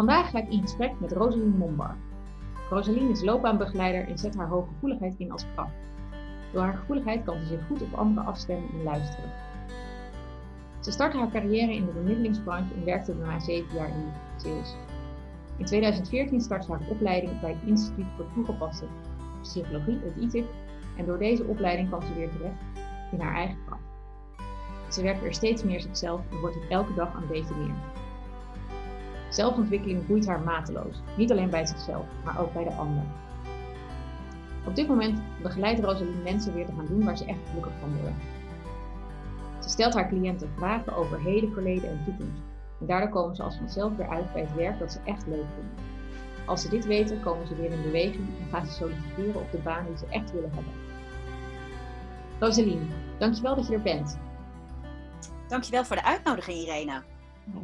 Vandaag ga ik in gesprek met Rosaline Mombar. Rosaline is loopbaanbegeleider en zet haar hooggevoeligheid in als kracht. Door haar gevoeligheid kan ze zich goed op anderen afstemmen en luisteren. Ze startte haar carrière in de bemiddelingsbranche en werkte daarna zeven jaar in sales. In 2014 startte ze haar opleiding bij het Instituut voor Toegepaste Psychologie, het ITIP, en door deze opleiding kwam ze weer terecht in haar eigen kracht. Ze werkt er steeds meer zichzelf en wordt het elke dag een beetje meer. Zelfontwikkeling boeit haar mateloos, niet alleen bij zichzelf, maar ook bij de ander. Op dit moment begeleidt Rosalie mensen weer te gaan doen waar ze echt gelukkig van worden. Ze stelt haar cliënten vragen over heden, verleden en toekomst. En daardoor komen ze als vanzelf weer uit bij het werk dat ze echt leuk vinden. Als ze dit weten, komen ze weer in beweging en gaan ze solliciteren op de baan die ze echt willen hebben. Rosaline, dankjewel dat je er bent. Dankjewel voor de uitnodiging, Irene.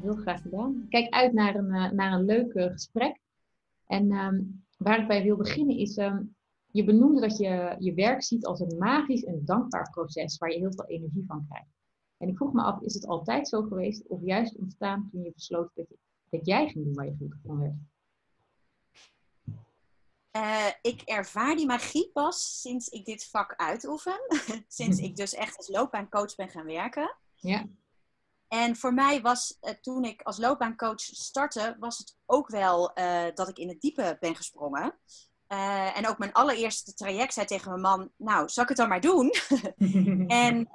Heel graag gedaan. Kijk uit naar een, eh, naar een leuk gesprek. En ehm, waar ik bij wil beginnen is, ehm, je benoemde dat je je werk ziet als een magisch en dankbaar proces waar je heel veel energie van krijgt. En ik vroeg me af, is het altijd zo geweest of juist ontstaan toen je besloot dat, je, dat jij ging doen waar je gelukkig van werd? Uh, ik ervaar die magie pas sinds ik dit vak uitoefen. sinds ik dus echt als loopbaancoach ben gaan werken. Ja. En voor mij was uh, toen ik als loopbaancoach startte, was het ook wel uh, dat ik in het diepe ben gesprongen. Uh, en ook mijn allereerste traject zei tegen mijn man, nou, zal ik het dan maar doen? en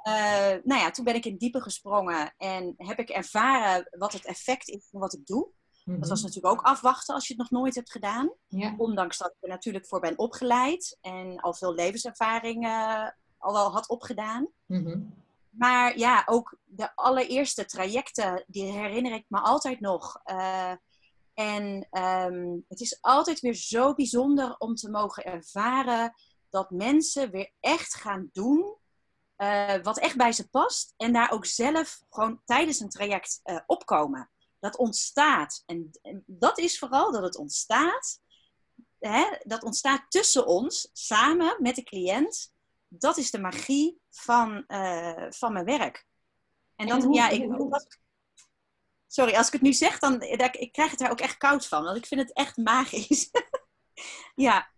nou ja, toen ben ik in diepe gesprongen en heb ik ervaren wat het effect is van wat ik doe. Dat was natuurlijk ook afwachten als je het nog nooit hebt gedaan. Ja. Ondanks dat ik er natuurlijk voor ben opgeleid en al veel levenservaring al wel had opgedaan. Mm-hmm. Maar ja, ook de allereerste trajecten, die herinner ik me altijd nog. En um, het is altijd weer zo bijzonder om te mogen ervaren dat mensen weer echt gaan doen uh, wat echt bij ze past. En daar ook zelf gewoon tijdens een traject uh, opkomen. Dat ontstaat. En, en, dat is vooral dat het ontstaat. Hè, dat ontstaat tussen ons, samen met de cliënt. Dat is de magie van, uh, van mijn werk. En, dat, en ja, ik, dat, sorry, als ik het nu zeg, dan ik krijg het daar ook echt koud van. Want ik vind het echt magisch. ja.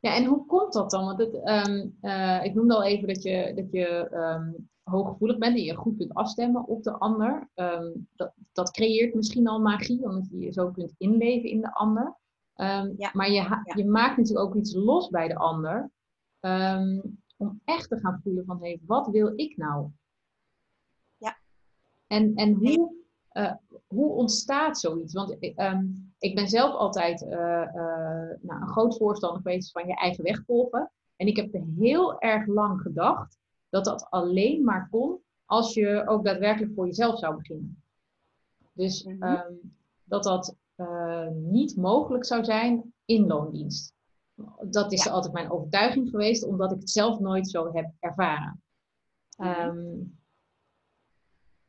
Ja, en hoe komt dat dan? Want het, um, uh, ik noemde al even dat je, dat je um, hooggevoelig bent en je goed kunt afstemmen op de ander. Um, dat, dat creëert misschien al magie, omdat je je zo kunt inleven in de ander. Ja. Maar je, ja. je maakt natuurlijk ook iets los bij de ander. Om echt te gaan voelen van, hé, hey, wat wil ik nou? Ja. En, en hoe... Uh, hoe ontstaat zoiets? Want um, ik ben zelf altijd uh, uh, nou, een groot voorstander geweest van je eigen weg volgen. En ik heb heel erg lang gedacht dat dat alleen maar kon als je ook daadwerkelijk voor jezelf zou beginnen. Dus mm -hmm. um, dat dat niet mogelijk zou zijn in loondienst. Dat is ja. altijd mijn overtuiging geweest, omdat ik het zelf nooit zo heb ervaren. -hmm. um,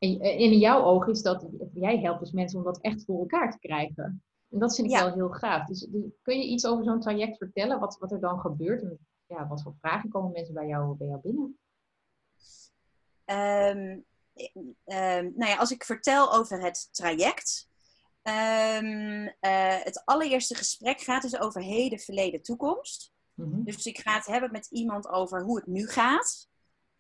en in jouw ogen is dat, jij helpt dus mensen om dat echt voor elkaar te krijgen. En dat vind ik ja. wel heel gaaf. Dus, dus, kun je iets over zo'n traject vertellen, wat, wat er dan gebeurt? En ja, wat voor vragen komen mensen bij jou, bij jou binnen? Um, um, nou ja, als ik vertel over het traject. Um, uh, het allereerste gesprek gaat dus over heden, verleden, toekomst. Mhm. Dus ik ga het hebben met iemand over hoe het nu gaat.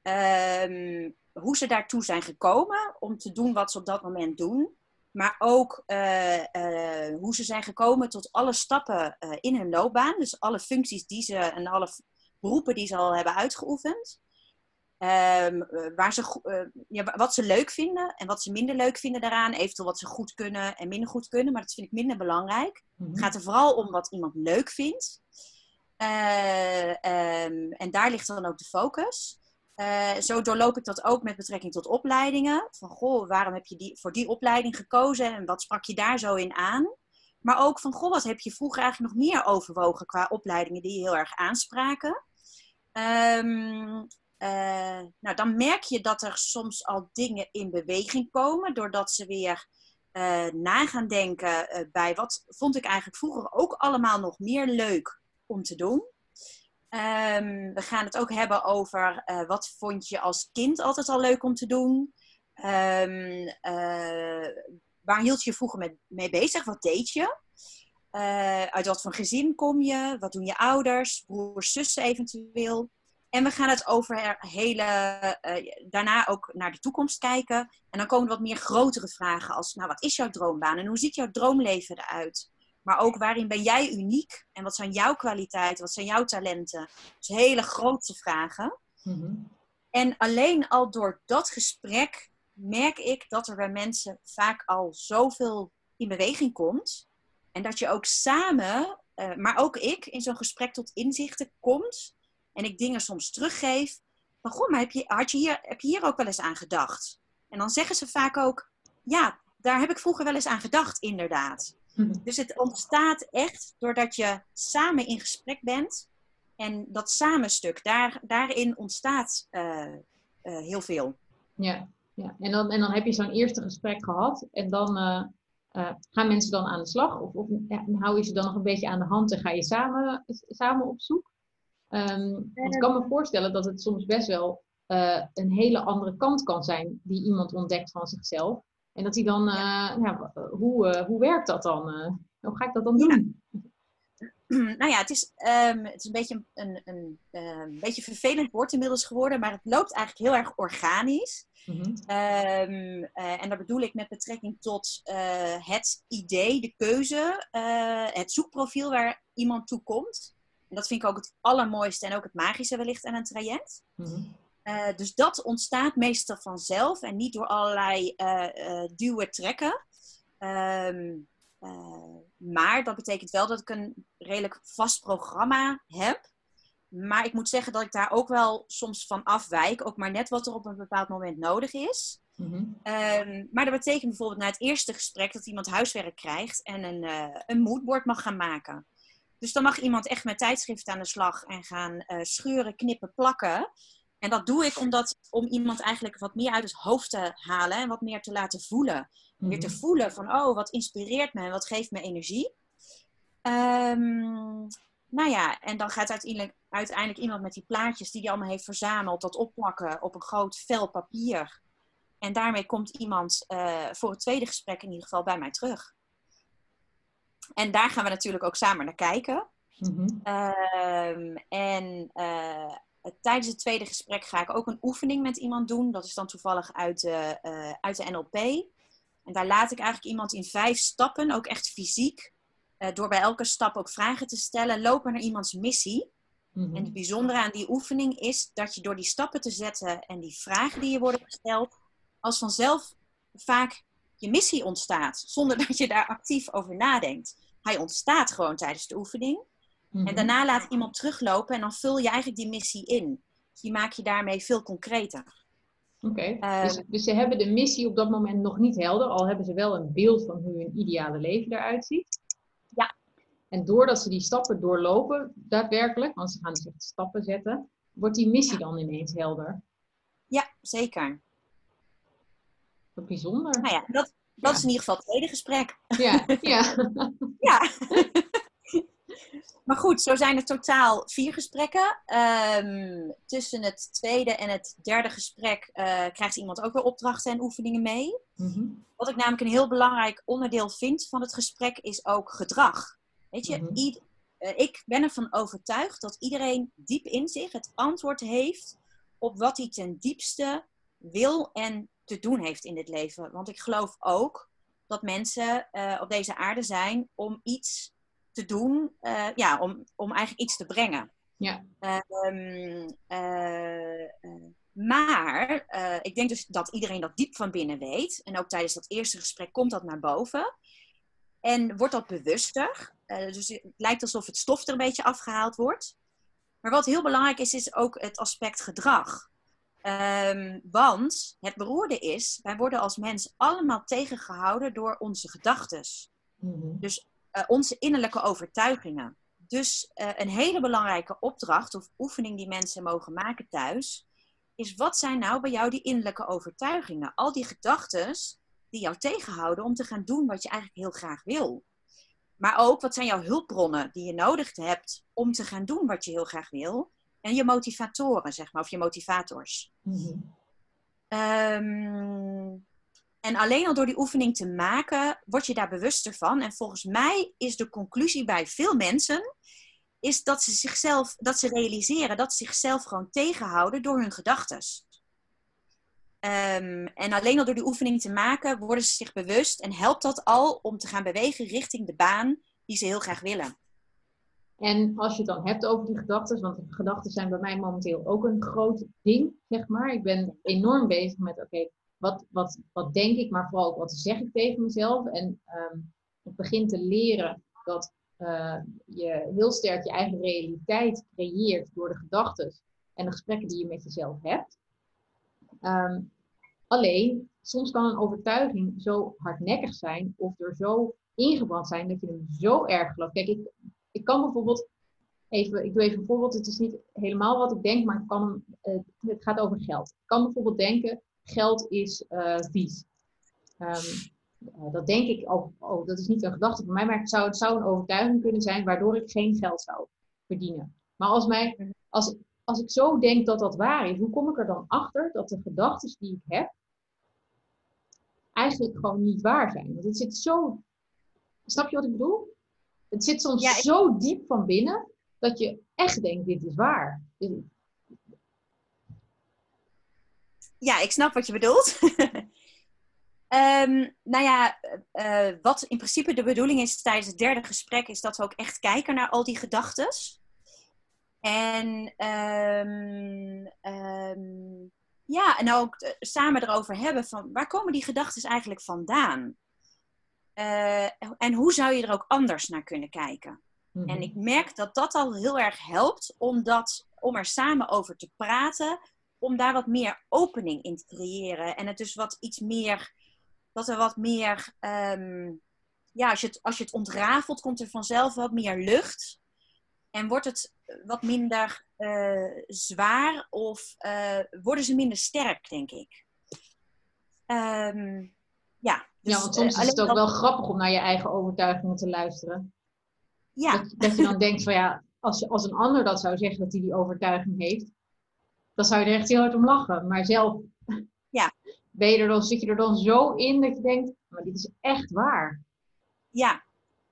Um, hoe ze daartoe zijn gekomen om te doen wat ze op dat moment doen. Maar ook uh, uh, hoe ze zijn gekomen tot alle stappen in hun loopbaan. Dus alle functies die ze en alle beroepen die ze al hebben uitgeoefend. Um, waar ze, ja, wat ze leuk vinden en wat ze minder leuk vinden daaraan. Eventueel wat ze goed kunnen en minder goed kunnen. Maar dat vind ik minder belangrijk. Het gaat er vooral om wat iemand leuk vindt. Um, en daar ligt dan ook de focus. Eh, zo doorloop ik dat ook met betrekking tot opleidingen. Van goh, waarom heb je die, voor die opleiding gekozen en wat sprak je daar zo in aan? Maar ook van goh, wat heb je vroeger eigenlijk nog meer overwogen qua opleidingen die je heel erg aanspraken? Ehm, eh, nou, dan merk je dat er soms al dingen in beweging komen, doordat ze weer uh, na gaan denken bij wat vond ik eigenlijk vroeger ook allemaal nog meer leuk om te doen. Um, we gaan het ook hebben over wat vond je als kind altijd al leuk om te doen. Uh, waar hield je vroeger mee, bezig? Wat deed je? Uit wat voor gezin kom je? Wat doen je ouders, broers, zussen eventueel? En we gaan het over hele, daarna ook naar de toekomst kijken. En dan komen wat meer grotere vragen als, nou, wat is jouw droombaan? En hoe ziet jouw droomleven eruit? Maar ook waarin ben jij uniek? En wat zijn jouw kwaliteiten? Wat zijn jouw talenten? Dus hele grote vragen. Mm-hmm. En alleen al door dat gesprek merk ik dat er bij mensen vaak al zoveel in beweging komt. En dat je ook samen, uh, maar ook ik, in zo'n gesprek tot inzichten komt. En ik dingen soms teruggeef. Van, goh, maar heb je, had je hier, heb je hier ook wel eens aan gedacht? En dan zeggen ze vaak ook, ja, daar heb ik vroeger wel eens aan gedacht, inderdaad. Mhm. Dus het ontstaat echt doordat je samen in gesprek bent. En dat samenstuk, daar, daarin ontstaat uh, uh, heel veel. Ja, ja. En, dan, en dan heb je zo'n eerste gesprek gehad. En dan uh, gaan mensen dan aan de slag? Of, of ja, hou je ze dan nog een beetje aan de hand en ga je samen, samen op zoek? Um, want ik kan me voorstellen dat het soms best wel een hele andere kant kan zijn die iemand ontdekt van zichzelf. En dat hij dan, ja. ja hoe, uh, hoe werkt dat dan? Hoe ga ik dat dan doen? Ja. Nou ja, het is, um, het is een beetje een, een, een, beetje vervelend woord inmiddels geworden, maar het loopt eigenlijk heel erg organisch. Mm -hmm. um, uh, en dat bedoel ik met betrekking tot het idee, de keuze, het zoekprofiel waar iemand toe komt. En dat vind ik ook het allermooiste en ook het magische wellicht aan een traject. Mm -hmm. Uh, dus dat ontstaat meestal vanzelf en niet door allerlei uh, uh, duwen trekken. Um, maar dat betekent wel dat ik een redelijk vast programma heb. Maar ik moet zeggen dat ik daar ook wel soms van afwijk. Ook maar net wat er op een bepaald moment nodig is. Mm-hmm. Um, maar dat betekent bijvoorbeeld na het eerste gesprek dat iemand huiswerk krijgt en een, een moodboard mag gaan maken. Dus dan mag iemand echt met tijdschriften aan de slag en gaan schuren, knippen, plakken. En dat doe ik omdat, om iemand eigenlijk wat meer uit het hoofd te halen en wat meer te laten voelen. Mm Weer te mhm. voelen van, oh, wat inspireert me en wat geeft me energie. Um, nou ja, en dan gaat uiteindelijk, uiteindelijk iemand met die plaatjes die hij allemaal heeft verzameld, dat opplakken op een groot vel papier. En daarmee komt iemand uh, voor het tweede gesprek in ieder geval bij mij terug. En daar gaan we natuurlijk ook samen naar kijken. Mm -hmm. um, en uh, tijdens het tweede gesprek ga ik ook een oefening met iemand doen. Dat is dan toevallig uit de, uh, uit de NLP. En daar laat ik eigenlijk iemand in vijf stappen, ook echt fysiek, uh, door bij elke stap ook vragen te stellen, lopen naar iemands missie. Mm-hmm. En het bijzondere aan die oefening is dat je door die stappen te zetten en die vragen die je worden gesteld, als vanzelf vaak je missie ontstaat, zonder dat je daar actief over nadenkt. Hij ontstaat gewoon tijdens de oefening. En mhm. daarna laat iemand teruglopen en dan vul je eigenlijk die missie in. Dus die maak je daarmee veel concreter. Oké, okay. Ehm, dus, dus, ze hebben de missie op dat moment nog niet helder, al hebben ze wel een beeld van hoe hun ideale leven eruit ziet. Ja. En doordat ze die stappen doorlopen, daadwerkelijk, want ze gaan dus echt stappen zetten, wordt die missie dan ineens helder. Ja, zeker. Wat bijzonder. Nou ja, dat, dat ja. is in ieder geval het tweede gesprek. Ja, ja. ja. Maar goed, zo zijn er totaal vier gesprekken. Um, tussen het tweede en het derde gesprek uh, krijgt iemand ook weer opdrachten en oefeningen mee. Mm-hmm. Wat ik namelijk een heel belangrijk onderdeel vind van het gesprek is ook gedrag. Weet je, mm-hmm. uh, ik ben ervan overtuigd dat iedereen diep in zich het antwoord heeft op wat hij ten diepste wil en te doen heeft in dit leven. Want ik geloof ook dat mensen uh, op deze aarde zijn om iets te doen, uh, ja, om, om eigenlijk iets te brengen. Ja. Uh, uh, maar ik denk dus dat iedereen dat diep van binnen weet. En ook tijdens dat eerste gesprek komt dat naar boven. En wordt dat bewuster. dus het lijkt alsof het stof er een beetje afgehaald wordt. Maar wat heel belangrijk is, is ook het aspect gedrag. Ehm, want het beroerde is, wij worden als mens allemaal tegengehouden door onze gedachten. Mhm. Dus eh, onze innerlijke overtuigingen. Dus eh, een hele belangrijke opdracht of oefening die mensen mogen maken thuis, is wat zijn nou bij jou die innerlijke overtuigingen? Al die gedachten die jou tegenhouden om te gaan doen wat je eigenlijk heel graag wil. Maar ook wat zijn jouw hulpbronnen die je nodig hebt om te gaan doen wat je heel graag wil. En je motivatoren, zeg maar, of je motivators. Mhm. Ehm, en alleen al door die oefening te maken, word je daar bewuster van. En volgens mij is de conclusie bij veel mensen, is dat ze zichzelf, dat ze realiseren dat ze zichzelf gewoon tegenhouden door hun gedachten. Ehm, en alleen al door die oefening te maken, worden ze zich bewust en helpt dat al om te gaan bewegen richting de baan die ze heel graag willen. En als je het dan hebt over die gedachten, want gedachten zijn bij mij momenteel ook een groot ding, zeg maar. Ik ben enorm bezig met, oké, wat, wat, wat denk ik, maar vooral ook wat zeg ik tegen mezelf. En ehm, ik begin te leren dat eh, je heel sterk je eigen realiteit creëert door de gedachten en de gesprekken die je met jezelf hebt. Ehm, alleen, soms kan een overtuiging zo hardnekkig zijn of er zo ingebrand zijn dat je hem zo erg gelooft. Kijk, ik, ik kan bijvoorbeeld, even, ik doe even een voorbeeld, het is niet helemaal wat ik denk, maar kan, uh, het gaat over geld. Ik kan bijvoorbeeld denken, geld is uh, vies. Um, uh, dat denk ik, oh, oh, dat is niet een gedachte van mij, maar het zou, het zou een overtuiging kunnen zijn waardoor ik geen geld zou verdienen. Maar als, mij, als, als ik zo denk dat dat waar is, hoe kom ik er dan achter dat de gedachten die ik heb eigenlijk gewoon niet waar zijn? Want het zit zo. Snap je wat ik bedoel? Het zit soms Ja, ik- zo diep van binnen dat je echt denkt: dit is waar. Ja, ik snap wat je bedoelt. Ehm, nou ja, eh, eh, wat in principe de bedoeling is tijdens het derde gesprek, is dat we ook echt kijken naar al die gedachten. En ehm, ehm, ja, en ook eh, samen erover hebben van waar komen die gedachten eigenlijk vandaan? Eh, en hoe zou je er ook anders naar kunnen kijken? Mhm. En ik merk dat dat al heel erg helpt om, dat, om er samen over te praten. Om daar wat meer opening in te creëren. En het dus wat iets meer. Dat er wat meer. ehm, ja, als je, het, als je het ontrafelt, komt er vanzelf wat meer lucht. En wordt het wat minder eh, zwaar of eh, worden ze minder sterk, denk ik. Ehm, ja, dus, ja, want soms eh, is het ook wel grappig om naar je eigen overtuigingen te luisteren. Ja, Dat, dat je dan denkt van ja, als, je- als een ander dat zou zeggen dat hij die overtuiging heeft, dan zou je er echt heel hard om lachen. Maar zelf Ja. ben je er dan, zit je er dan zo in dat je denkt, maar dit is echt waar. ja,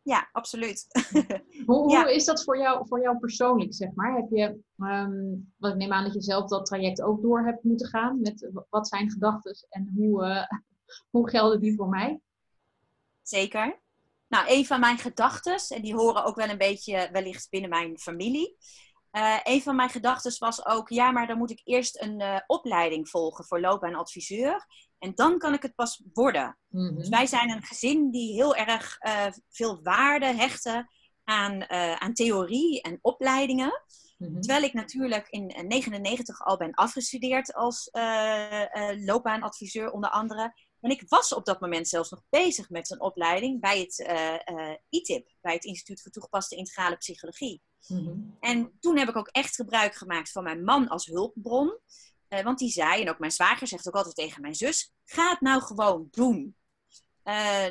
ja, absoluut. Hoe, Ja. hoe is dat voor jou, voor jou persoonlijk, zeg maar? Heb je, ehm, want ik neem aan dat je zelf dat traject ook door hebt moeten gaan met wat zijn gedachten en hoe, eh, hoe gelden die voor mij? Zeker. Nou, een van mijn gedachten, en die horen ook wel een beetje wellicht binnen mijn familie. Eh een van mijn gedachten was ook, ja, maar dan moet ik eerst een eh, opleiding volgen voor loopbaanadviseur. En dan kan ik het pas worden. Mhm. Dus wij zijn een gezin die heel erg eh, veel waarde hechten aan, aan theorie en opleidingen. Mhm. Terwijl ik natuurlijk in 1999 al ben afgestudeerd als loopbaanadviseur onder andere. En ik was op dat moment zelfs nog bezig met een opleiding bij het eh, eh, ITIP, bij het Instituut voor Toegepaste Integrale Psychologie. Mhm. En toen heb ik ook echt gebruik gemaakt van mijn man als hulpbron. Eh, want die zei, en ook mijn zwager zegt ook altijd tegen mijn zus, ga het nou gewoon doen.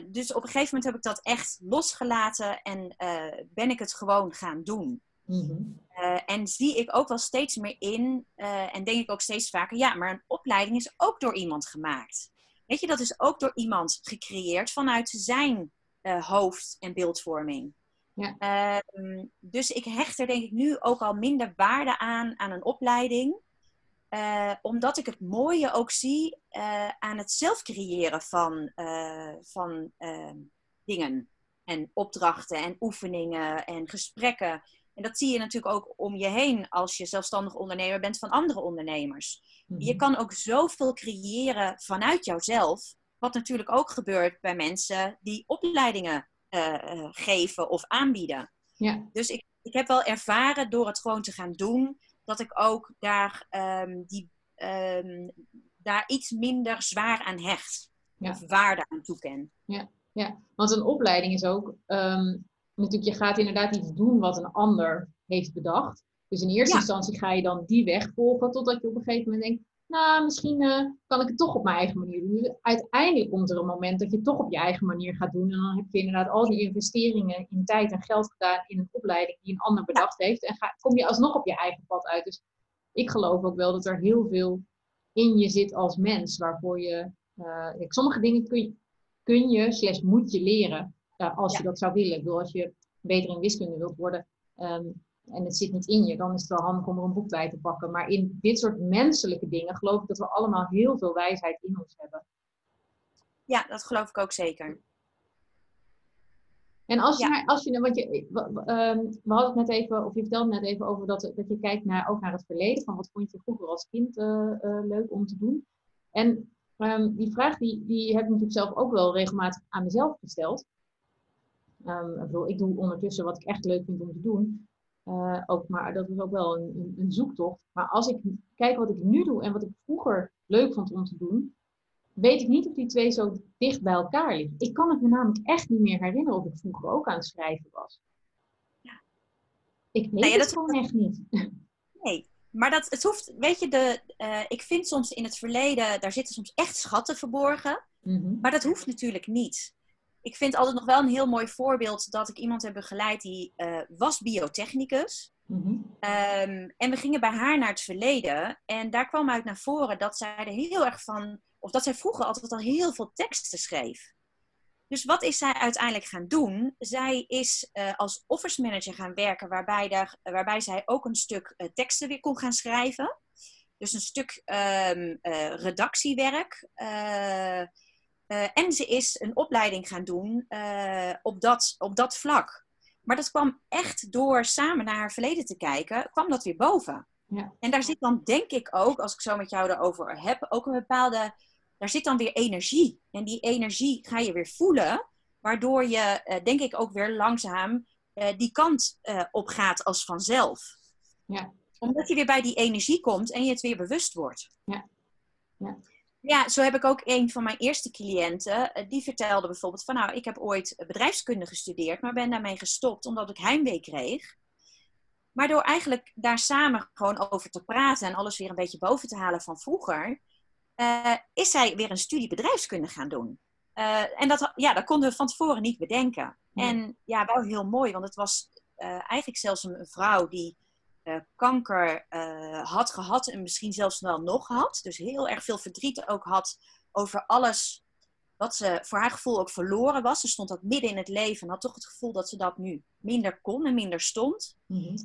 Dus op een gegeven moment heb ik dat echt losgelaten en ben ik het gewoon gaan doen. Mhm. En zie ik ook wel steeds meer in, en denk ik ook steeds vaker, ja, maar een opleiding is ook door iemand gemaakt. Weet je, dat is ook door iemand gecreëerd vanuit zijn eh, hoofd- en beeldvorming. Ja. Ehm, dus ik hecht er denk ik nu ook al minder waarde aan, aan een opleiding. Eh, omdat ik het mooie ook zie eh, aan het zelf creëren van, van ehm, dingen. En opdrachten en oefeningen en gesprekken. En dat zie je natuurlijk ook om je heen als je zelfstandig ondernemer bent van andere ondernemers. Mhm. Je kan ook zoveel creëren vanuit jouzelf. Wat natuurlijk ook gebeurt bij mensen die opleidingen eh, eh, geven of aanbieden. Ja. Dus ik, ik heb wel ervaren door het gewoon te gaan doen, dat ik ook daar ehm, die, ehm, daar iets minder zwaar aan hecht. Ja. Of waarde aan toeken. Ja, want een opleiding is ook, ehm, natuurlijk, je gaat inderdaad iets doen wat een ander heeft bedacht. Dus in eerste Ja. instantie ga je dan die weg volgen, totdat je op een gegeven moment denkt, nou, misschien eh, kan ik het toch op mijn eigen manier doen. Dus uiteindelijk komt er een moment dat je het toch op je eigen manier gaat doen. En dan heb je inderdaad al die investeringen in tijd en geld gedaan in een opleiding die een ander bedacht heeft. En ga, kom je alsnog op je eigen pad uit. Dus ik geloof ook wel dat er heel veel in je zit als mens, waarvoor je, eh, sommige dingen kun je, kun je slash moet je leren, eh, als je dat zou willen. Ik bedoel, als je beter in wiskunde wilt worden ehm, en het zit niet in je, dan is het wel handig om er een boek bij te pakken. Maar in dit soort menselijke dingen geloof ik dat we allemaal heel veel wijsheid in ons hebben. Ja, dat geloof ik ook zeker. En als je, Ja. naar- als je want je, w- ehm, we hadden het net even, of je vertelde net even over dat, dat je kijkt naar, ook naar het verleden. Van wat vond je vroeger als kind eh, eh, leuk om te doen? En ehm, die vraag die, die heb ik natuurlijk zelf ook wel regelmatig aan mezelf gesteld. Ehm, ik, bedoel, ik doe ondertussen wat ik echt leuk vind om te doen. Eh, ook, maar dat is ook wel een, een, een zoektocht. Maar als ik kijk wat ik nu doe en wat ik vroeger leuk vond om te doen, weet ik niet of die twee zo dicht bij elkaar liggen. Ik kan het me namelijk echt niet meer herinneren of ik vroeger ook aan het schrijven was. Ja. Ik weet Nou ja, het dat- gewoon echt niet. Nee, maar dat, het hoeft, weet je, de, eh, ik vind soms in het verleden, daar zitten soms echt schatten verborgen. Mhm. Maar dat hoeft natuurlijk niet. Ik vind altijd nog wel een heel mooi voorbeeld dat ik iemand heb begeleid die eh, was biotechnicus. Mhm. Ehm, en we gingen bij haar naar het verleden. En daar kwam uit naar voren dat zij er heel erg van, of dat zij vroeger altijd al heel veel teksten schreef. Dus wat is zij uiteindelijk gaan doen? Zij is eh, als office manager gaan werken, waarbij, daar, waarbij zij ook een stuk eh, teksten weer kon gaan schrijven. Dus een stuk ehm, eh, redactiewerk. Eh, en ze is een opleiding gaan doen eh, op, dat, op dat vlak. Maar dat kwam echt door samen naar haar verleden te kijken, kwam dat weer boven. Ja. En daar zit dan, denk ik ook, als ik zo met jou erover heb, ook een bepaalde. Daar zit dan weer energie. En die energie ga je weer voelen, waardoor je, eh, denk ik, ook weer langzaam die kant op gaat als vanzelf. Ja. Omdat je weer bij die energie komt en je het weer bewust wordt. Ja. Ja. Ja, zo heb ik ook een van mijn eerste cliënten. eh, Die vertelde bijvoorbeeld van nou, ik heb ooit bedrijfskunde gestudeerd, maar ben daarmee gestopt omdat ik heimwee kreeg. Maar door eigenlijk daar samen gewoon over te praten en alles weer een beetje boven te halen van vroeger, eh, is zij weer een studie bedrijfskunde gaan doen. Eh, en dat, ja, dat konden we van tevoren niet bedenken. En ja, wel heel mooi, want het was eigenlijk zelfs een, vrouw die kanker eh, had gehad en misschien zelfs wel nog had. Dus heel erg veel verdriet ook had over alles wat ze voor haar gevoel ook verloren was. Ze stond dat midden in het leven en had toch het gevoel dat ze dat nu minder kon en minder stond. Mhm.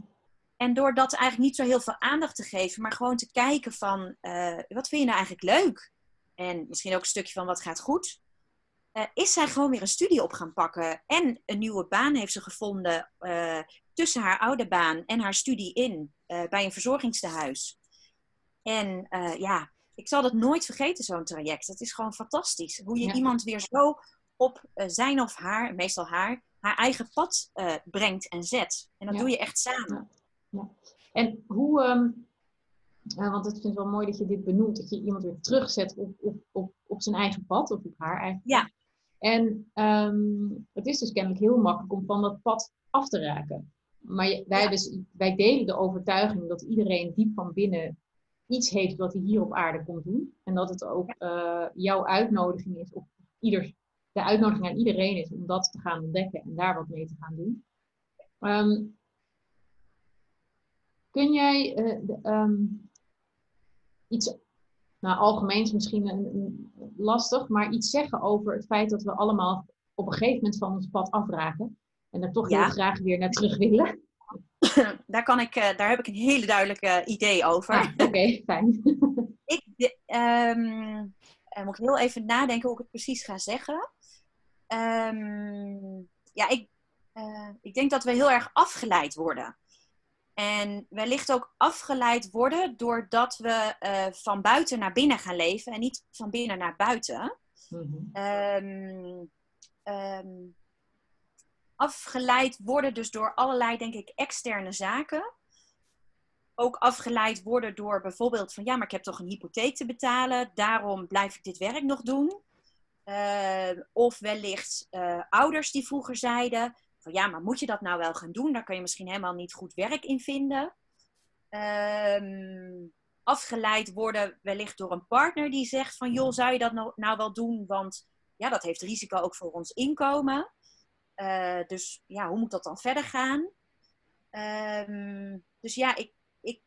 En door dat eigenlijk niet zo heel veel aandacht te geven, maar gewoon te kijken van eh, wat vind je nou eigenlijk leuk? En misschien ook een stukje van wat gaat goed. Eh, is zij gewoon weer een studie op gaan pakken. En een nieuwe baan heeft ze gevonden eh, tussen haar oude baan en haar studie in eh, bij een verzorgingstehuis. En ja, ik zal dat nooit vergeten, zo'n traject. Het is gewoon fantastisch. Hoe je Ja. iemand weer zo op zijn of haar, meestal haar, haar eigen pad brengt en zet. En dat Ja. doe je echt samen. En hoe, ehm, eh, want ik vind het wel mooi dat je dit benoemt, dat je iemand weer terugzet op, op, op, op zijn eigen pad, of op haar eigen Ja. En ehm, het is dus kennelijk heel makkelijk om van dat pad af te raken. Maar wij, Ja. dus, wij delen de overtuiging dat iedereen diep van binnen iets heeft wat hij hier op aarde komt doen. En dat het ook eh, jouw uitnodiging is, of ieder, de uitnodiging aan iedereen is om dat te gaan ontdekken en daar wat mee te gaan doen. Ehm, kun jij eh, de, ehm, iets, nou algemeens misschien een, een- lastig, maar iets zeggen over het feit dat we allemaal op een gegeven moment van ons pad afraken en er toch Ja. heel graag weer naar terug willen? daar, kan ik, eh, daar heb ik een hele duidelijke idee over. Ah, Oké, fijn. Ik, de, ehm, eh, moet ik heel even nadenken hoe ik het precies ga zeggen. Ehm, ja, ik, eh, ik denk dat we heel erg afgeleid worden. En wellicht ook afgeleid worden doordat we eh, van buiten naar binnen gaan leven en niet van binnen naar buiten. Mhm. Ehm, ehm, afgeleid worden dus door allerlei, denk ik, externe zaken. ook afgeleid worden door bijvoorbeeld van ja, maar ik heb toch een hypotheek te betalen, daarom blijf ik dit werk nog doen. Uh, of wellicht uh, ouders die vroeger zeiden van ja, maar moet je dat nou wel gaan doen? Daar kan je misschien helemaal niet goed werk in vinden. Um, afgeleid worden wellicht door een partner die zegt van joh, zou je dat nou, nou wel doen? Want ja, dat heeft risico ook voor ons inkomen. Uh, dus ja, hoe moet dat dan verder gaan? Um, dus ja, ik, ik,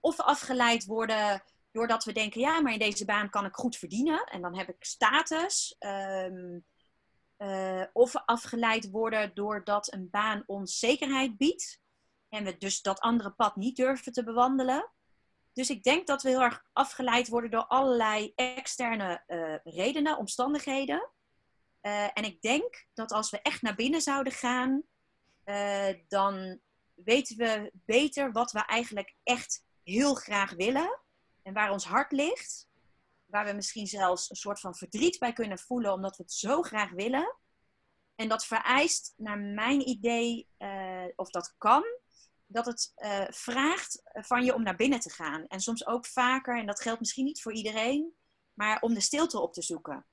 of afgeleid worden doordat we denken, ja, maar in deze baan kan ik goed verdienen en dan heb ik status. Um, uh, of afgeleid worden doordat een baan ons zekerheid biedt en we dus dat andere pad niet durven te bewandelen. Dus ik denk dat we heel erg afgeleid worden door allerlei externe uh, redenen, omstandigheden. Uh, en ik denk dat als we echt naar binnen zouden gaan, dan weten we beter wat we eigenlijk echt heel graag willen en waar ons hart ligt. Waar we misschien zelfs een soort van verdriet bij kunnen voelen omdat we het zo graag willen. En dat vereist, naar mijn idee, of dat kan, dat het uh, vraagt van je om naar binnen te gaan. En soms ook vaker, en dat geldt misschien niet voor iedereen, maar om de stilte op te zoeken.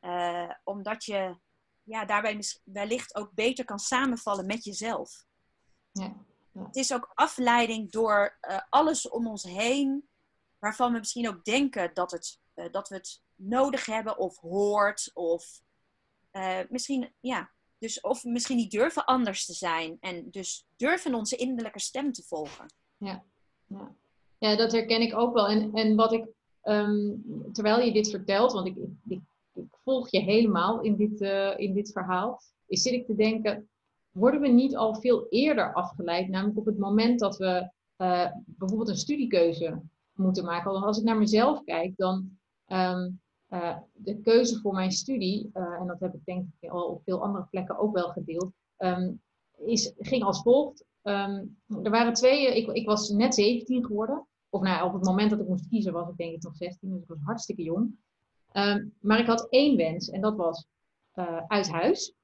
Uh, omdat je ja, daarbij wellicht ook beter kan samenvallen met jezelf. Ja, ja. Het is ook afleiding door alles om ons heen, waarvan we misschien ook denken dat, het, dat we het nodig hebben of hoort. Of misschien, ja, dus of misschien niet durven anders te zijn. En dus durven onze innerlijke stem te volgen. Ja, ja. ja dat herken ik ook wel. En, en wat ik, ehm, terwijl je dit vertelt, want ik, ik, ik volg je helemaal in dit, uh, in dit verhaal, is zit ik te denken, worden we niet al veel eerder afgeleid? Namelijk op het moment dat we bijvoorbeeld een studiekeuze moeten maken. Als ik naar mezelf kijk, dan um, uh, de keuze voor mijn studie, uh, en dat heb ik denk ik al op veel andere plekken ook wel gedeeld, um, is, ging als volgt. Um, er waren twee, ik, ik was net 17 geworden. Of nou, op het moment dat ik moest kiezen was ik denk ik nog 16, dus ik was hartstikke jong. maar ik had één wens en dat was uh, uit huis.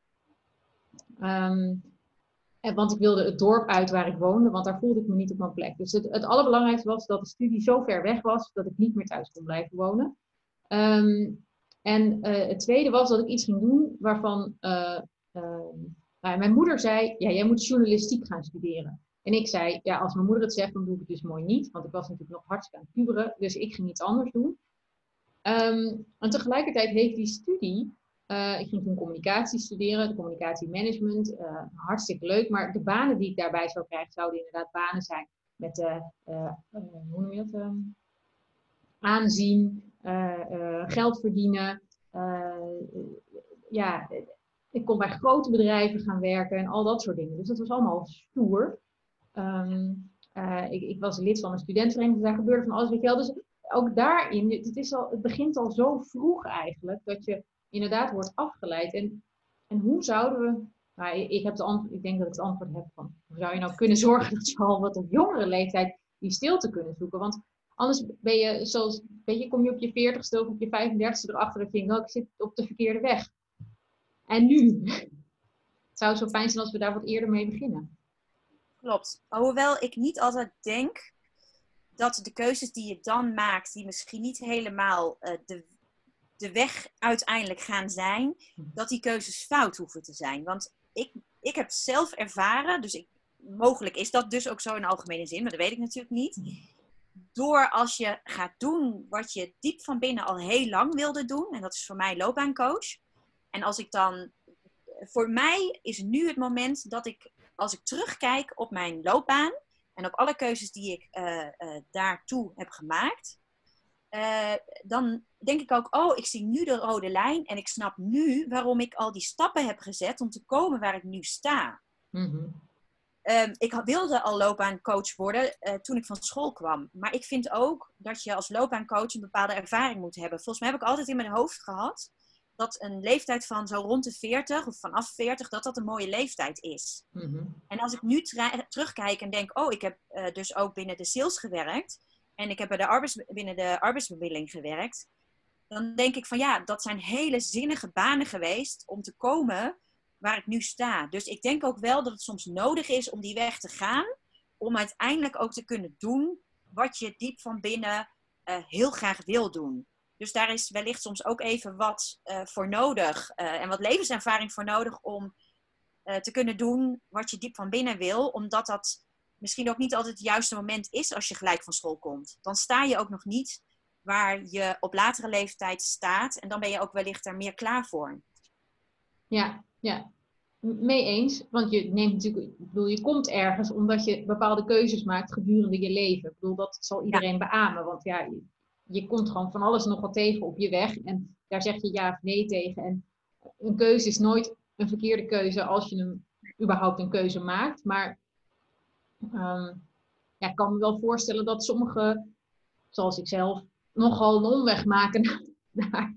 Want ik wilde het dorp uit waar ik woonde, want daar voelde ik me niet op mijn plek. Dus het, het allerbelangrijkste was dat de studie zo ver weg was dat ik niet meer thuis kon blijven wonen. Um, en uh, het tweede was dat ik iets ging doen waarvan uh, uh, nou, mijn moeder zei: Ja, jij moet journalistiek gaan studeren. En ik zei: Ja, als mijn moeder het zegt, dan doe ik het dus mooi niet. Want ik was natuurlijk nog hartstikke aan het puberen, dus ik ging iets anders doen. Um, en tegelijkertijd heeft die studie. Ik ging toen communicatie studeren, communicatiemanagement. hartstikke leuk. Maar de banen die ik daarbij zou krijgen, zouden inderdaad banen zijn met, hoe noem je dat? Ehm, aanzien, eh, eh, geld verdienen. Eh, ja, ik kon bij grote bedrijven gaan werken en al dat soort dingen. Dus dat was allemaal stoer. Uh, ik, ik, was lid van een studentenvereniging, dus daar gebeurde van alles, weet je wel. Dus ook daarin, het, is al, het begint al zo vroeg eigenlijk, dat je inderdaad wordt afgeleid. En, en hoe zouden we, nou, ik, heb de antwoord, ik denk dat ik het antwoord heb van, hoe zou je nou kunnen zorgen dat je al wat op jongere leeftijd die stilte kunnen zoeken? Want Anders ben je, zoals, weet je, kom je op je 40ste of op je 35ste erachter dat je denkt, oh, ik zit op de verkeerde weg. En nu? Het zou zo fijn zijn als we daar wat eerder mee beginnen. Klopt. Hoewel ik niet altijd denk dat de keuzes die je dan maakt, die misschien niet helemaal uh, de, de weg uiteindelijk gaan zijn, dat die keuzes fout hoeven te zijn. Want ik, ik heb zelf ervaren, dus ik, mogelijk is dat dus ook zo in algemene zin, maar dat weet ik natuurlijk niet door als je gaat doen wat je diep van binnen al heel lang wilde doen, en dat is voor mij loopbaancoach. En als ik dan, voor mij is nu het moment dat ik, als ik terugkijk op mijn loopbaan en op alle keuzes die ik uh, uh, daartoe heb gemaakt, uh, dan denk ik ook, oh, ik zie nu de rode lijn en ik snap nu waarom ik al die stappen heb gezet om te komen waar ik nu sta. Mm Um, ik wilde al loopbaancoach worden uh, toen ik van school kwam. Maar ik vind ook dat je als loopbaancoach een bepaalde ervaring moet hebben. Volgens mij heb ik altijd in mijn hoofd gehad dat een leeftijd van zo rond de 40 of vanaf 40, dat dat een mooie leeftijd is. Mm -hmm. En als ik nu terugkijk en denk, oh, ik heb uh, dus ook binnen de sales gewerkt en ik heb bij de arbeids binnen de arbeidsbemiddeling gewerkt, dan denk ik van ja, dat zijn hele zinnige banen geweest om te komen waar ik nu sta. Dus ik denk ook wel dat het soms nodig is om die weg te gaan, om uiteindelijk ook te kunnen doen wat je diep van binnen eh, heel graag wil doen. Dus daar is wellicht soms ook even wat uh, voor nodig uh, en wat levenservaring voor nodig om te kunnen doen wat je diep van binnen wil, omdat dat misschien ook niet altijd het juiste moment is als je gelijk van school komt. Dan sta je ook nog niet waar je op latere leeftijd staat en dan ben je ook wellicht er meer klaar voor. Ja, ja. Mee eens. Want je neemt natuurlijk, ik bedoel, je komt ergens omdat je bepaalde keuzes maakt gedurende je leven. Ik bedoel, dat zal iedereen beamen. Want ja, je, je komt gewoon van alles nog wat tegen op je weg. En daar zeg je ja of nee tegen. En een keuze is nooit een verkeerde keuze als je hem überhaupt een keuze maakt. Maar um, ja, ik kan me wel voorstellen dat sommigen, zoals ik zelf, nogal een omweg maken naar,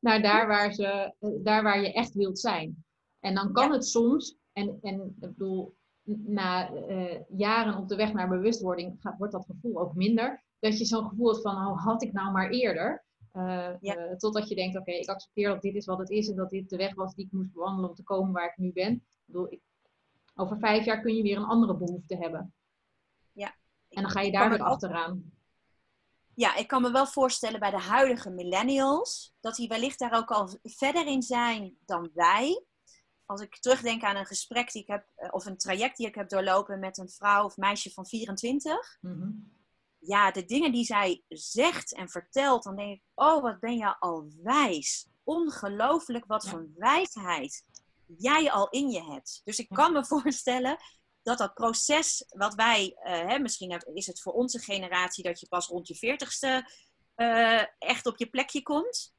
naar daar, waar ze, daar waar je echt wilt zijn. En dan kan het soms, en, en ik bedoel, na uh, jaren op de weg naar bewustwording gaat, wordt dat gevoel ook minder. Dat je zo'n gevoel hebt van, oh, had ik nou maar eerder. Uh, ja. uh, totdat je denkt, oké, okay, ik accepteer dat dit is wat het is en dat dit de weg was die ik moest bewandelen om te komen waar ik nu ben. Ik bedoel, ik, over vijf jaar kun je weer een andere behoefte hebben. Ja. En dan ga je daar weer achteraan. Ja, ik kan me wel voorstellen bij de huidige millennials dat die wellicht daar ook al verder in zijn dan wij. Als ik terugdenk aan een gesprek die ik heb, eh, of een traject die ik heb doorlopen met een vrouw of meisje van 24. Mm-hmm. Ja, de dingen die zij zegt en vertelt, dan denk ik, oh, wat ben je al wijs. Ongelooflijk wat ja. voor wijsheid jij al in je hebt. Dus ik kan me voorstellen dat dat proces wat wij, uh, hè, misschien is het voor onze generatie dat je pas rond je veertigste uh, echt op je plekje komt.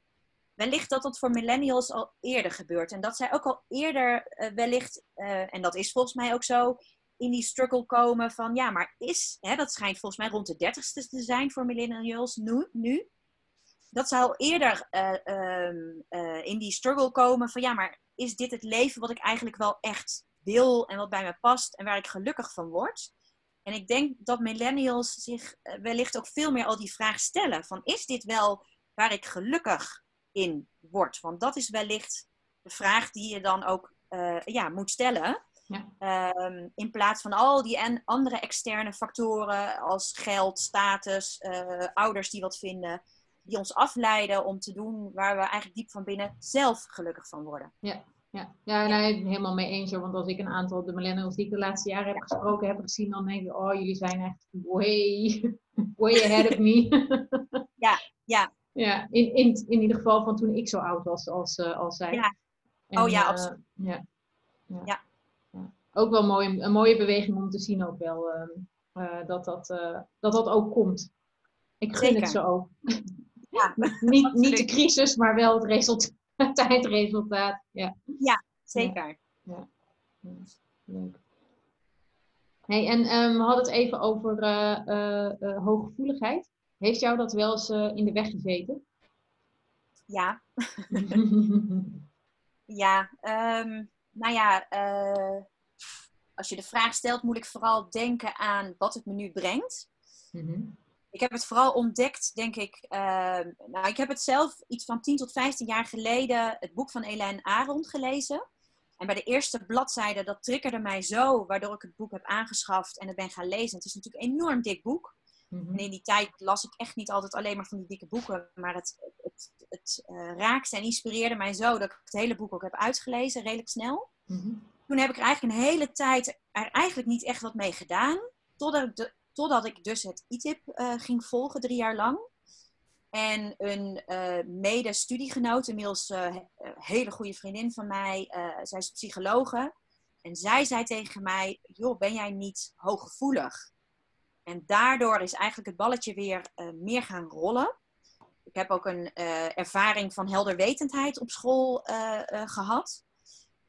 Wellicht dat dat voor millennials al eerder gebeurt. En dat zij ook al eerder uh, wellicht, en dat is volgens mij ook zo, in die struggle komen van ja, maar is, hè, dat schijnt volgens mij rond de dertigste te zijn voor millennials nu. nu dat ze al eerder uh, in die struggle komen van ja, maar is dit het leven wat ik eigenlijk wel echt wil en wat bij me past en waar ik gelukkig van word? En ik denk dat millennials zich eh, wellicht ook veel meer al die vraag stellen van is dit wel waar ik gelukkig in word? Want dat is wellicht de vraag die je dan ook uh, ja, moet stellen. Ja. Um, in plaats van al die en andere externe factoren als geld, status, uh, ouders die wat vinden die ons afleiden om te doen waar we eigenlijk diep van binnen zelf gelukkig van worden. Ja, ja. ja nee, helemaal mee eens. Want als ik een aantal de millennials die ik de laatste jaren heb gesproken heb gezien, dan denk ik, oh, jullie zijn echt way, way ahead of me. ja, ja. Ja, in, in, in ieder geval van toen ik zo oud was als, uh, als zij. Ja. En, oh ja, uh, absoluut. Ja. Ja. ja. ja. Ook wel mooi, een mooie beweging om te zien ook wel. Uh, dat, dat, dat dat ook komt. Ik gun het ze ook. Ja, niet, niet de crisis, maar wel het resultaat, het eindresultaat. Ja, ja zeker. Ja. ja. Leuk. Hey, en um, we hadden het even over uh, uh, uh, hooggevoeligheid. Heeft jou dat wel eens in de weg gezeten? Ja. ja, um, nou ja, als je de vraag stelt, moet ik vooral denken aan wat het me nu brengt. Mm -hmm. Ik heb het vooral ontdekt, denk ik. Uh, nou, ik heb het zelf iets van 10 tot 15 jaar geleden het boek van Elaine Aron gelezen. En bij de eerste bladzijde, dat triggerde mij zo, waardoor ik het boek heb aangeschaft en het ben gaan lezen. Het is natuurlijk een enorm dik boek. Mm-hmm. En in die tijd las ik echt niet altijd alleen maar van die dikke boeken, maar het, het, het uh, raakte en inspireerde mij zo dat ik het hele boek ook heb uitgelezen, redelijk snel. Mm-hmm. Toen heb ik er eigenlijk een hele tijd er eigenlijk niet echt wat mee gedaan. Totdat ik de, Totdat ik dus het ITIP uh, ging volgen, drie jaar lang. En een uh, mede-studiegenoot, inmiddels uh, hele goede vriendin van mij, zij is psychologe. En zij zei tegen mij, joh, ben jij niet hooggevoelig? En daardoor is eigenlijk het balletje weer meer gaan rollen. Ik heb ook een ervaring van helderwetendheid op school gehad.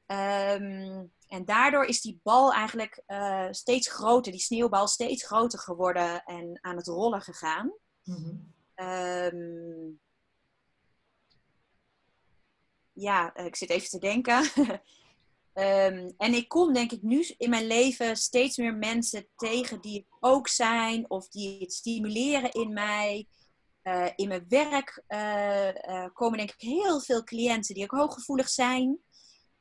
Um, en daardoor is die bal eigenlijk uh, steeds groter, die sneeuwbal steeds groter geworden en aan het rollen gegaan. Mm-hmm. Um, ja, eh, ik zit even te denken. um, en ik kom denk ik nu in mijn leven steeds meer mensen tegen die het ook zijn of die het stimuleren in mij. Uh, in mijn werk uh, komen denk ik heel veel cliënten die ook hooggevoelig zijn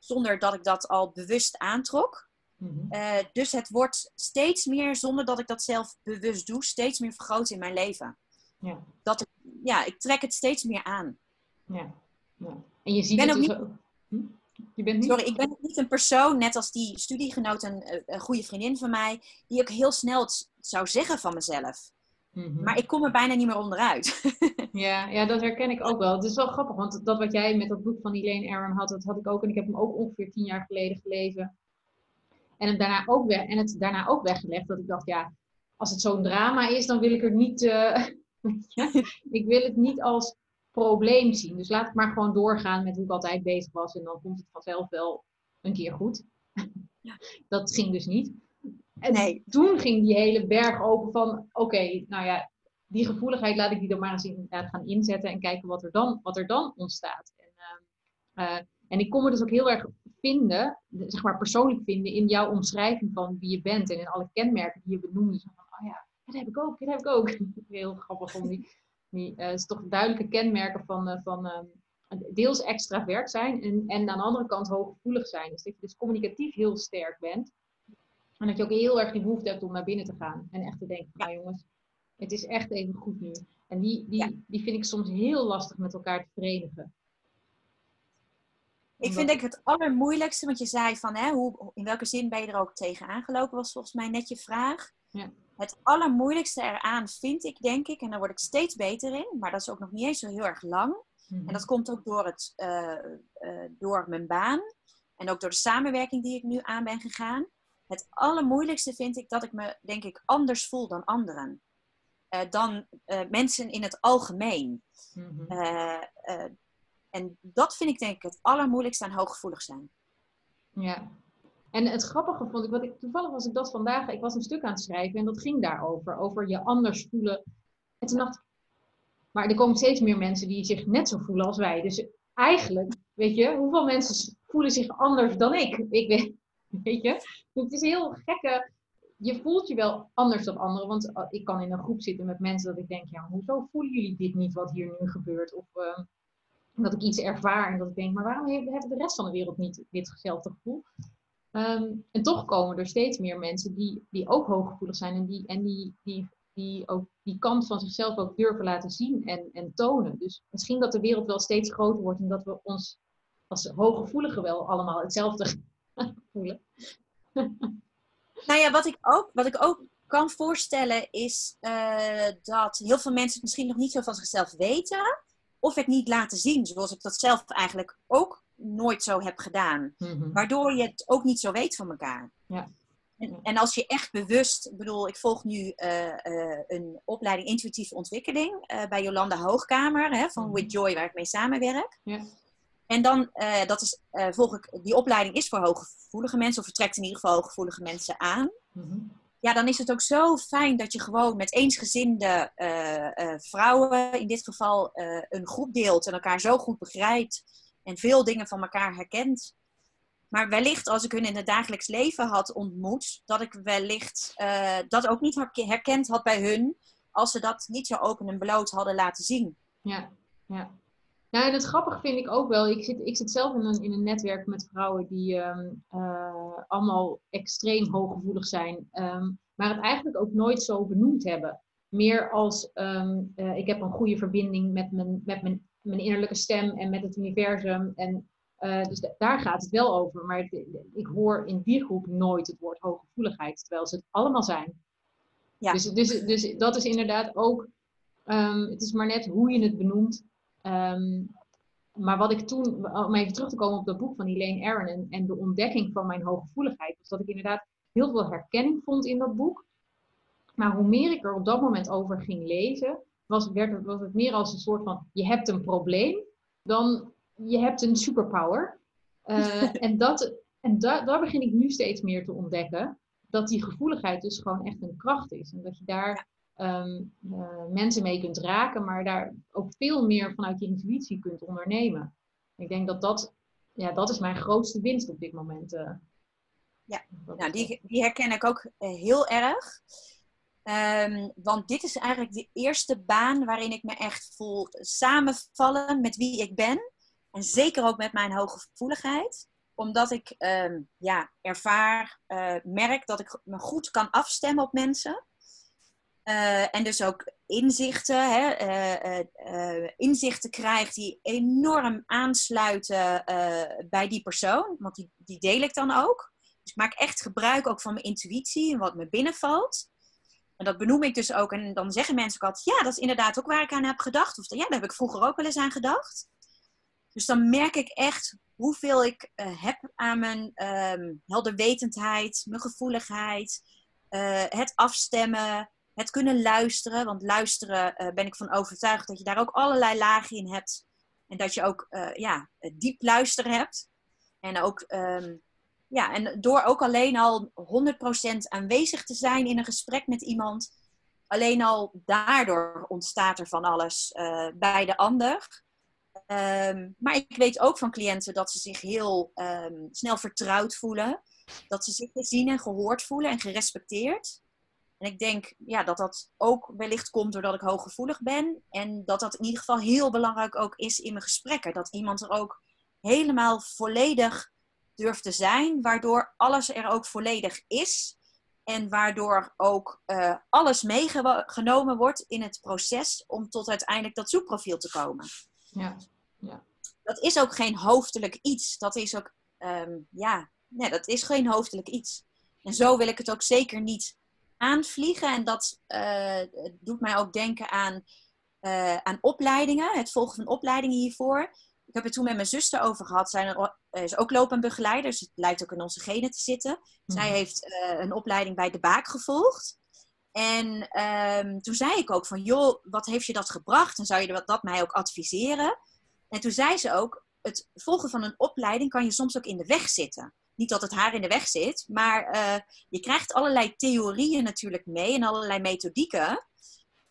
zonder dat ik dat al bewust aantrok. Mhm. Eh, dus het wordt steeds meer, zonder dat ik dat zelf bewust doe, steeds meer vergroot in mijn leven. Ja. Dat ik, ja, ik trek het steeds meer aan. Ja. ja. En je ziet het dus ook... Hm? Je bent niet... Sorry, ik ben niet een persoon, net als die studiegenoot, een, een goede vriendin van mij, die ook heel snel het zou zeggen van mezelf. Mhm. Maar ik kom er bijna niet meer onderuit. ja, ja, dat herken ik ook wel. Het is wel grappig, want dat wat jij met dat boek van Elaine Aron had, dat had ik ook. En ik heb hem ook ongeveer tien jaar geleden gelezen. En het daarna ook, weg, en het daarna ook weggelegd. Dat ik dacht, ja, als het zo'n drama is, dan wil ik er niet... Uh, ik wil het niet als probleem zien. Dus laat ik maar gewoon doorgaan met hoe ik altijd bezig was. En dan komt het vanzelf wel een keer goed. Dat ging dus niet. En nee. toen ging die hele berg open van, oké, nou ja, die gevoeligheid laat ik die dan maar eens inderdaad gaan inzetten en kijken wat er dan, wat er dan ontstaat. En, uh, en ik kon me dus ook heel erg vinden, zeg maar persoonlijk vinden, in jouw omschrijving van wie je bent en in alle kenmerken die je benoemde. Zo van, oh ja, dat heb ik ook, dat heb ik ook. Heel grappig om die, die uh, is toch duidelijke kenmerken van, van deels extravert zijn en, en aan de andere kant hooggevoelig zijn. Dus dat je dus communicatief heel sterk bent. En dat je ook heel erg die behoefte hebt om naar binnen te gaan. En echt te denken, nou jongens, het is echt even goed nu. En die, die, die vind ik soms heel lastig met elkaar te verenigen. Ik vind denk ik het allermoeilijkste, want je zei van hè, hoe, in welke zin ben je er ook tegen aangelopen, was volgens mij net je vraag. Ja. Het allermoeilijkste eraan vind ik, denk ik, en daar word ik steeds beter in, maar dat is ook nog niet eens zo heel erg lang. Mhm. En dat komt ook door, het, uh, uh, door mijn baan en ook door de samenwerking die ik nu aan ben gegaan. Het allermoeilijkste vind ik dat ik me, denk ik, anders voel dan anderen. Uh, dan uh, mensen in het algemeen. Mm -hmm. uh, en dat vind ik denk ik het allermoeilijkste aan hooggevoelig zijn. Ja. En het grappige vond ik, wat ik toevallig was ik dat vandaag, ik was een stuk aan het schrijven en dat ging daarover, over je anders voelen. En toen dacht ik, maar er komen steeds meer mensen die zich net zo voelen als wij. Dus eigenlijk, weet je, hoeveel mensen voelen zich anders dan ik? Ik weet, Weet je? het is heel gekke. Je voelt je wel anders dan anderen. Want oh, ik kan in een groep zitten met mensen dat ik denk, ja, hoezo voelen jullie dit niet wat hier nu gebeurt? Of uh, dat ik iets ervaar en dat ik denk, maar waarom heeft de rest van de wereld niet ditzelfde gevoel? Um, en toch komen er steeds meer mensen die, die ook hooggevoelig zijn en die, en die, die, die ook die kant van zichzelf ook durven laten zien en, en tonen. Dus misschien dat de wereld wel steeds groter wordt en dat we ons als hooggevoeligen wel allemaal hetzelfde voelen. nou ja, wat ik ook, wat ik ook kan voorstellen is uh, dat heel veel mensen het misschien nog niet zo van zichzelf weten. Of het niet laten zien, zoals ik dat zelf eigenlijk ook nooit zo heb gedaan. Mhm. Waardoor je het ook niet zo weet van elkaar. Ja. En, en, als je echt bewust, ik bedoel, ik volg nu uh, uh, een opleiding intuïtieve ontwikkeling bij Jolanda Hoogkamer hè, van mhm. With Joy, waar ik mee samenwerk. Ja. En dan, uh, dat is, uh, volg ik, die opleiding is voor hooggevoelige mensen, of vertrekt in ieder geval hooggevoelige mensen aan. Mhm. Ja, dan is het ook zo fijn dat je gewoon met eensgezinde uh, vrouwen, in dit geval, een groep deelt en elkaar zo goed begrijpt en veel dingen van elkaar herkent. Maar wellicht als ik hun in het dagelijks leven had ontmoet, dat ik wellicht dat ook niet herkend had bij hun, als ze dat niet zo open en bloot hadden laten zien. Ja, ja. Ja, en het grappige vind ik ook wel, ik zit, ik zit zelf in een, in een netwerk met vrouwen die um, uh, allemaal extreem hooggevoelig zijn, um, maar het eigenlijk ook nooit zo benoemd hebben. Meer als um, uh, ik heb een goede verbinding met mijn, met mijn, mijn innerlijke stem en met het universum. En uh, dus daar gaat het wel over. Maar ik hoor in die groep nooit het woord hooggevoeligheid, terwijl ze het allemaal zijn. Ja. Dus, dus, dus dat is inderdaad ook, het is maar net hoe je het benoemt. Um, maar wat ik toen, om even terug te komen op dat boek van Elaine Aron en, en de ontdekking van mijn hooggevoeligheid, was dat ik inderdaad heel veel herkenning vond in dat boek. Maar hoe meer ik er op dat moment over ging lezen, was, werd het, was het meer als een soort van: je hebt een probleem, dan je hebt een superpower. Uh, en dat, en da, daar begin ik nu steeds meer te ontdekken. Dat die gevoeligheid dus gewoon echt een kracht is. En dat je daar um, uh, mensen mee kunt raken, maar daar ook veel meer vanuit je intuïtie kunt ondernemen. Ik denk dat dat, ja, dat is mijn grootste winst op dit moment. Uh. Ja, nou, die, die herken ik ook uh, heel erg. Um, want dit is eigenlijk de eerste baan waarin ik me echt voel samenvallen met wie ik ben. En zeker ook met mijn hoge gevoeligheid. omdat ik ehm, ja, ervaar, uh, merk dat ik me goed kan afstemmen op mensen. Uh, en dus ook inzichten, hè, uh, inzichten krijg die enorm aansluiten bij die persoon. Want die, die deel ik dan ook. Dus ik maak echt gebruik ook van mijn intuïtie en wat me binnenvalt. En dat benoem ik dus ook. En dan zeggen mensen ook altijd, ja, dat is inderdaad ook waar ik aan heb gedacht. Of ja, daar heb ik vroeger ook wel eens aan gedacht. Dus dan merk ik echt hoeveel ik heb aan mijn um, helderwetendheid, mijn gevoeligheid, het afstemmen, het kunnen luisteren. Want luisteren uh, ben ik van overtuigd dat je daar ook allerlei lagen in hebt. En dat je ook ja, diep luisteren hebt. En ook um, ja, en door ook alleen al 100% aanwezig te zijn in een gesprek met iemand, alleen al daardoor ontstaat er van alles uh, bij de ander. Um, maar ik weet ook van cliënten dat ze zich heel um, snel vertrouwd voelen. Dat ze zich gezien en gehoord voelen en gerespecteerd. En ik denk ja, dat dat ook wellicht komt doordat ik hooggevoelig ben. En dat dat in ieder geval heel belangrijk ook is in mijn gesprekken. Dat iemand er ook helemaal volledig durft te zijn, waardoor alles er ook volledig is. En waardoor ook uh, alles meegenomen wordt in het proces om tot uiteindelijk dat zoekprofiel te komen. Ja. ja. Dat is ook geen hoofdelijk iets. Dat is ook, um, ja, nee, dat is geen hoofdelijk iets. En zo wil ik het ook zeker niet aanvliegen. En dat uh, doet mij ook denken aan, uh, aan opleidingen, het volgen van opleidingen hiervoor. Ik heb het toen met mijn zuster over gehad. Zij is ook loopbaanbegeleider, dus het lijkt ook in onze genen te zitten. Zij mhm. heeft uh, een opleiding bij de Baak gevolgd. En um, toen zei ik ook van, joh, wat heeft je dat gebracht? En zou je dat mij ook adviseren? En toen zei ze ook, het volgen van een opleiding kan je soms ook in de weg zitten. Niet dat het haar in de weg zit, maar uh, je krijgt allerlei theorieën natuurlijk mee en allerlei methodieken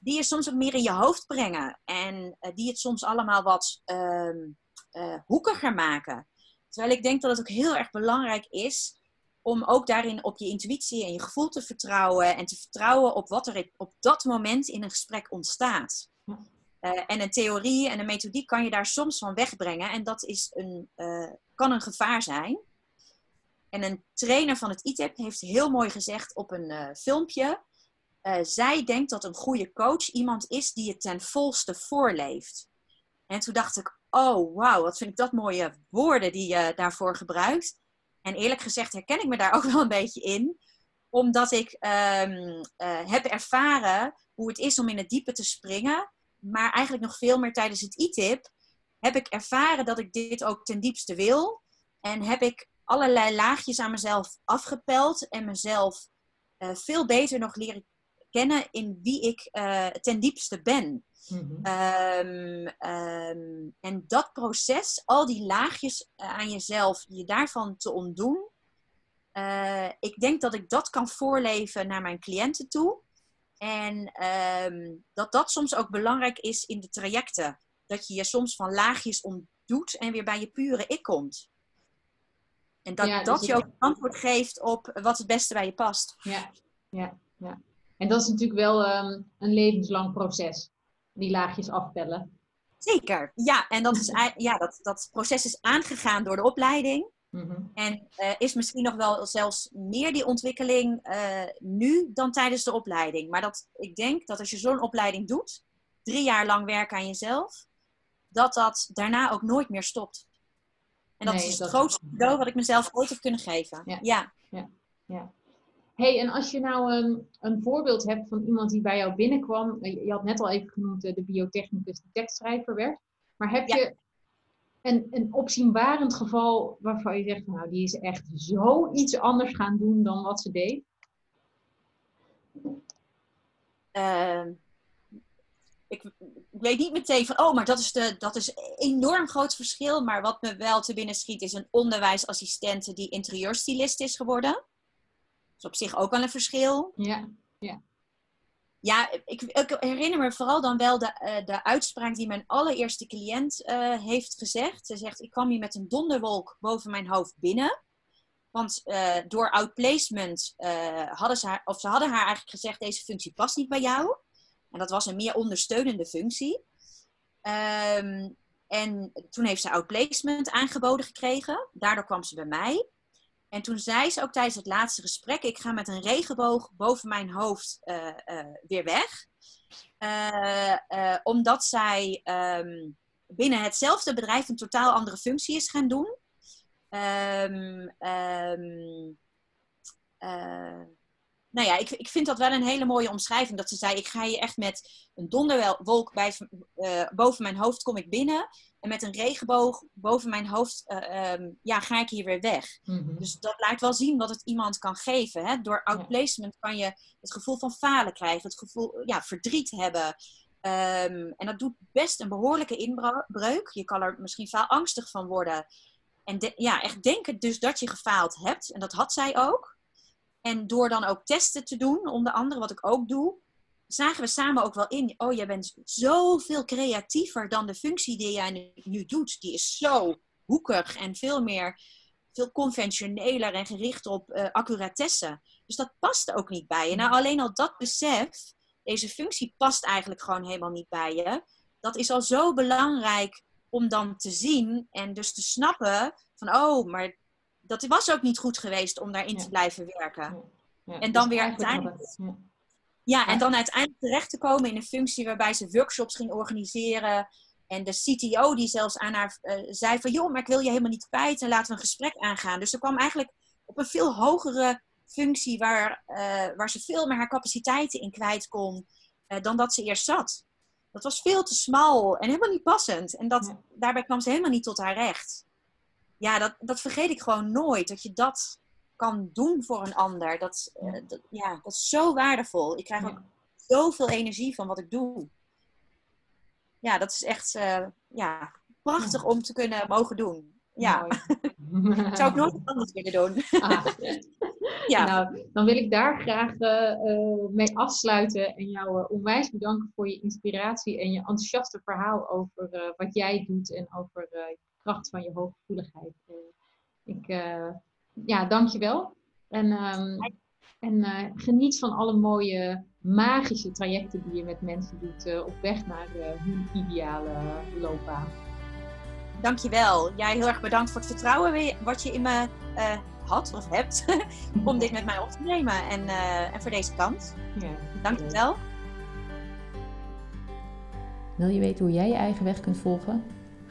die je soms ook meer in je hoofd brengen. En uh, die het soms allemaal wat um, uh, hoekiger maken. Terwijl ik denk dat het ook heel erg belangrijk is om ook daarin op je intuïtie en je gevoel te vertrouwen en te vertrouwen op wat er op dat moment in een gesprek ontstaat. En een theorie en een methodiek kan je daar soms van wegbrengen en dat is een, kan een gevaar zijn. En een trainer van het ITEP heeft heel mooi gezegd op een uh, filmpje. zij denkt dat een goede coach iemand is die het ten volste voorleeft. En toen dacht ik, oh wauw, wat vind ik dat mooie woorden die je daarvoor gebruikt. En eerlijk gezegd herken ik me daar ook wel een beetje in. Omdat ik um, uh, heb ervaren hoe het is om in het diepe te springen. Maar eigenlijk nog veel meer tijdens het e-tip heb ik ervaren dat ik dit ook ten diepste wil. En heb ik allerlei laagjes aan mezelf afgepeld en mezelf uh, veel beter nog leren kennen in wie ik uh, ten diepste ben. Mm-hmm. Um, um, en dat proces, al die laagjes uh, aan jezelf, je daarvan te ontdoen. Uh, ik denk dat ik dat kan voorleven naar mijn cliënten toe. En um, dat dat soms ook belangrijk is in de trajecten. Dat je je soms van laagjes ontdoet en weer bij je pure ik komt. En dat, ja, dus dat je ook antwoord geeft op wat het beste bij je past. Ja, ja, ja. En dat is natuurlijk wel een levenslang proces die laagjes afpellen. Zeker, ja. En dat, is, ja, dat, dat proces is aangegaan door de opleiding. Mm-hmm. En uh, is misschien nog wel zelfs meer die ontwikkeling uh, nu dan tijdens de opleiding. Maar dat, ik denk dat als je zo'n opleiding doet, drie jaar lang werken aan jezelf, dat dat daarna ook nooit meer stopt. En dat nee, is het grootste cadeau wat ik mezelf ooit heb kunnen geven. Ja. ja. ja. ja hey, en als je nou een, een voorbeeld hebt van iemand die bij jou binnenkwam, je had net al even genoemd de biotechnicus die tekstschrijver werd, maar heb je een, een opzienbarend geval waarvan je zegt, nou die is echt zo iets anders gaan doen dan wat ze deed? Uh, ik, ik, weet niet meteen van, oh, maar dat is, de, dat is een enorm groot verschil. Maar wat me wel te binnen schiet is een onderwijsassistente die interieurstylist is geworden is op zich ook wel een verschil. Ja, ja. Ja, ik, ik herinner me vooral dan wel de, uh, de uitspraak die mijn allereerste cliënt uh, heeft gezegd. Ze zegt, ik kwam hier met een donderwolk boven mijn hoofd binnen. Want uh, door outplacement hadden ze haar, of ze hadden haar eigenlijk gezegd, deze functie past niet bij jou. En dat was een meer ondersteunende functie. Um, En toen heeft ze outplacement aangeboden gekregen. Daardoor kwam ze bij mij. En toen zei ze ook tijdens het laatste gesprek: Ik ga met een regenboog boven mijn hoofd uh, uh, weer weg. Uh, omdat zij um, binnen hetzelfde bedrijf een totaal andere functie is gaan doen. Um, nou ja, ik, ik vind dat wel een hele mooie omschrijving. Dat ze zei, ik ga je echt met een donderwolk bij, uh, boven mijn hoofd kom ik binnen. En met een regenboog boven mijn hoofd uh, um, ja, ga ik hier weer weg. Mm-hmm. Dus dat laat wel zien wat het iemand kan geven. Hè? Door outplacement kan je het gevoel van falen krijgen. Het gevoel, ja, verdriet hebben. Um, en dat doet best een behoorlijke inbreuk. Je kan er misschien angstig van worden. En de, ja, echt denken dus dat je gefaald hebt. En dat had zij ook. En door dan ook testen te doen, onder andere wat ik ook doe, zagen we samen ook wel in, oh, jij bent zoveel creatiever dan de functie die jij nu doet. Die is zo hoekig en veel meer, veel conventioneler en gericht op uh, accuratesse. Dus dat past ook niet bij je. Nou, alleen al dat besef, deze functie past eigenlijk gewoon helemaal niet bij je. Dat is al zo belangrijk om dan te zien en dus te snappen van, oh, maar dat was ook niet goed geweest om daarin te blijven werken. Ja. en dan dus weer uiteindelijk. Ja. en dan uiteindelijk terecht te komen in een functie waarbij ze workshops ging organiseren. En de CTO die zelfs aan haar uh, zei van... joh, maar ik wil je helemaal niet kwijt en laten we een gesprek aangaan. Dus ze kwam eigenlijk op een veel hogere functie... waar, uh, waar ze veel meer haar capaciteiten in kwijt kon... Uh, dan dat ze eerst zat. Dat was veel te smal en helemaal niet passend. En dat, daarbij kwam ze helemaal niet tot haar recht ja, dat, dat vergeet ik gewoon nooit. Dat je dat kan doen voor een ander. Dat, uh, dat ja, dat is zo waardevol. Ik krijg ook zoveel energie van wat ik doe. Ja, dat is echt uh, ja, prachtig om te kunnen mogen doen. Ja. Zou ik nooit anders willen doen. Ah, ja. Nou, dan wil ik daar graag uh, mee afsluiten en jou onwijs bedanken voor je inspiratie en je enthousiaste verhaal over wat jij doet en over kracht van je hooggevoeligheid. Eh, ik, uh, ja, dankjewel. En, um, en uh, geniet van alle mooie magische trajecten die je met mensen doet op weg naar hun ideale loopbaan. Dankjewel. Jij heel erg bedankt voor het vertrouwen wat je in me had of hebt om dit met mij op te nemen en, en voor deze kant. Ja, Dankjewel. Wil je weten hoe jij je eigen weg kunt volgen?